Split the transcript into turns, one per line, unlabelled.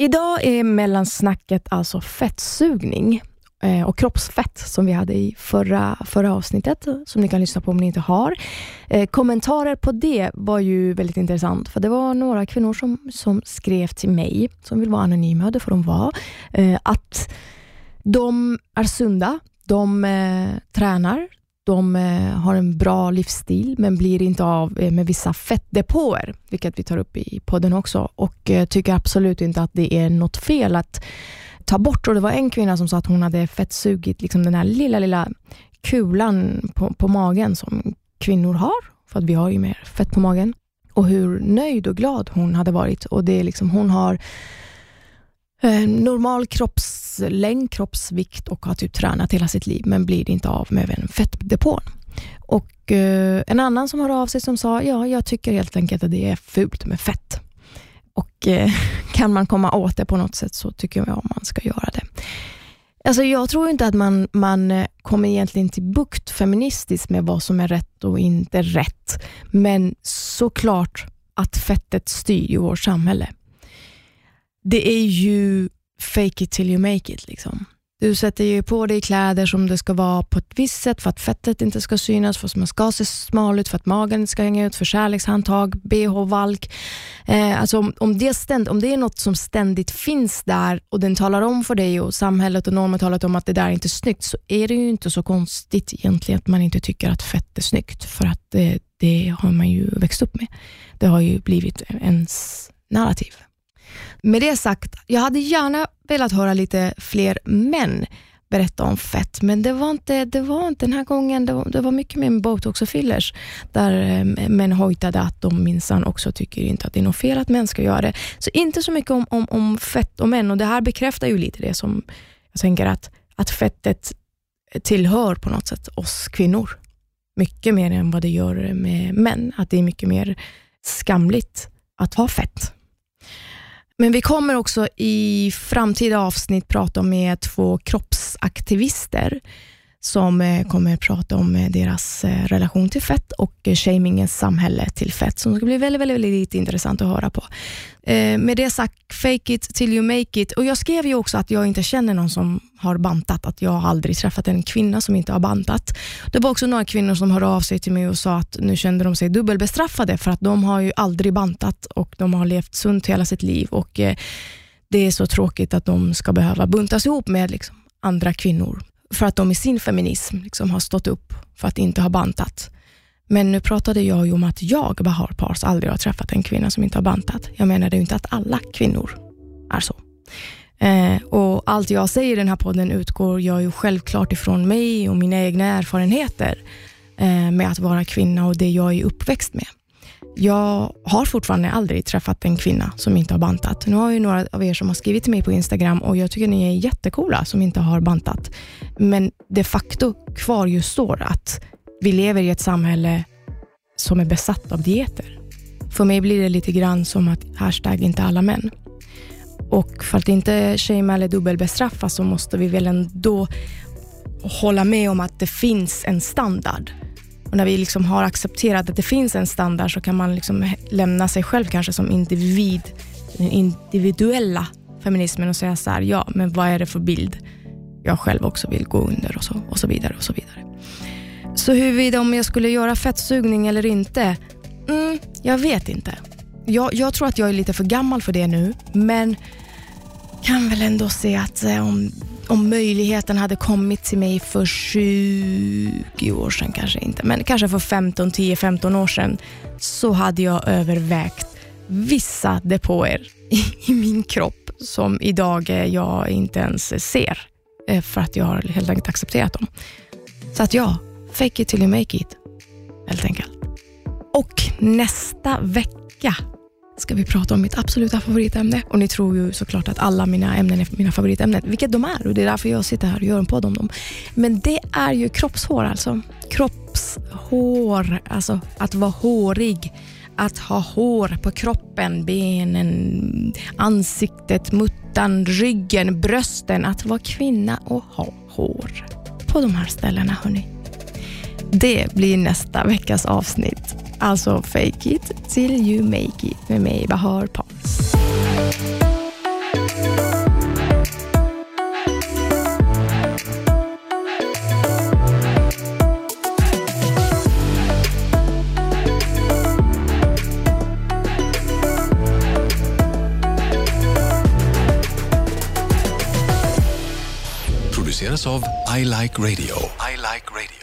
Idag är mellansnacket alltså fettsugning eh, och kroppsfett som vi hade i förra, förra avsnittet, som ni kan lyssna på om ni inte har. Eh, kommentarer på det var ju väldigt intressant, för det var några kvinnor som, som skrev till mig, som vill vara anonyma, det får de vara, eh, att de är sunda, de eh, tränar, de eh, har en bra livsstil, men blir inte av eh, med vissa fettdepåer, vilket vi tar upp i podden också, och eh, tycker absolut inte att det är något fel att ta bort. Och Det var en kvinna som sa att hon hade fettsugit liksom den här lilla, lilla kulan på, på magen som kvinnor har, för att vi har ju mer fett på magen. Och hur nöjd och glad hon hade varit. Och det är liksom, Hon har Eh, normal kroppslängd, kroppsvikt och har typ tränat hela sitt liv, men blir inte av med en fettdepån. Och eh, en annan som hörde av sig som sa, ja, jag tycker helt enkelt att det är fult med fett. Och eh, kan man komma åt det på något sätt så tycker jag man ska göra det. Alltså jag tror inte att man, man eh, kommer egentligen till bukt feministiskt med vad som är rätt och inte rätt. Men såklart att fettet styr ju vårt samhälle. Det är ju fake it till you make it. Liksom. Du sätter ju på dig kläder som det ska vara på ett visst sätt för att fettet inte ska synas, för att man ska se smal ut, för att magen inte ska hänga ut, för kärlekshandtag, bh-valk. Eh, alltså om, om, det ständ, om det är något som ständigt finns där och den talar om för dig och samhället och normen talat om att det där är inte är snyggt, så är det ju inte så konstigt egentligen att man inte tycker att fett är snyggt, för att det, det har man ju växt upp med. Det har ju blivit ens narrativ. Med det sagt, jag hade gärna velat höra lite fler män berätta om fett, men det var inte, det var inte den här gången. Det var, det var mycket mer med botox och fillers, där eh, män hojtade att de minsann också tycker inte att det är något fel att män ska göra det. Så inte så mycket om, om, om fett och män och det här bekräftar ju lite det som jag tänker att, att fettet tillhör på något sätt oss kvinnor. Mycket mer än vad det gör med män. Att det är mycket mer skamligt att ha fett. Men vi kommer också i framtida avsnitt prata med två kroppsaktivister som eh, kommer prata om eh, deras eh, relation till fett och shamingens samhälle till fett, som ska bli väldigt, väldigt, väldigt intressant att höra på. Med det sagt, fake it till you make it. Och Jag skrev ju också att jag inte känner någon som har bantat, att jag aldrig träffat en kvinna som inte har bantat. Det var också några kvinnor som hörde av sig till mig och sa att nu kände de sig dubbelbestraffade, för att de har ju aldrig bantat och de har levt sunt hela sitt liv och det är så tråkigt att de ska behöva buntas ihop med liksom andra kvinnor för att de i sin feminism liksom har stått upp för att inte ha bantat. Men nu pratade jag ju om att jag, Bahar Pars, aldrig har träffat en kvinna som inte har bantat. Jag menade ju inte att alla kvinnor är så. Eh, och Allt jag säger i den här podden utgår jag ju självklart ifrån mig och mina egna erfarenheter eh, med att vara kvinna och det jag är uppväxt med. Jag har fortfarande aldrig träffat en kvinna som inte har bantat. Nu har ju några av er som har skrivit till mig på Instagram och jag tycker ni är jättekola som inte har bantat. Men de facto kvar just står att vi lever i ett samhälle som är besatt av dieter. För mig blir det lite grann som att hashtag inte alla män. Och för att inte shamea eller dubbelbestraffa så måste vi väl ändå hålla med om att det finns en standard och när vi liksom har accepterat att det finns en standard så kan man liksom lämna sig själv kanske som individ, den individuella feminismen och säga så här, ja, men vad är det för bild jag själv också vill gå under och så, och så vidare. och Så vidare. Så huruvida om jag skulle göra fettsugning eller inte, mm, jag vet inte. Jag, jag, tror att jag är lite för gammal för det nu, men kan väl ändå se att eh, om om möjligheten hade kommit till mig för 20 år sedan, kanske inte, men kanske för 15, 10, 15 år sedan, så hade jag övervägt vissa depåer i, min kropp som idag jag inte ens ser, eh, för att jag har helt enkelt accepterat dem. Så att ja, fake it till you make it, helt enkelt. Och nästa vecka ska vi prata om mitt absoluta favoritämne. Och ni tror ju såklart att alla mina ämnen är mina favoritämnen, vilket de är och det är därför jag sitter här och gör en podd om dem. Men det är ju kroppshår alltså. Kroppshår, alltså att vara hårig. Att ha hår på kroppen, benen, ansiktet, muttan, ryggen, brösten. Att vara kvinna och ha hår på de här ställena hörni. Det blir nästa veckas avsnitt. Alltså Fake It Till You Make It med mig, Bahar Pons.
Produceras av I Like Radio. I like radio.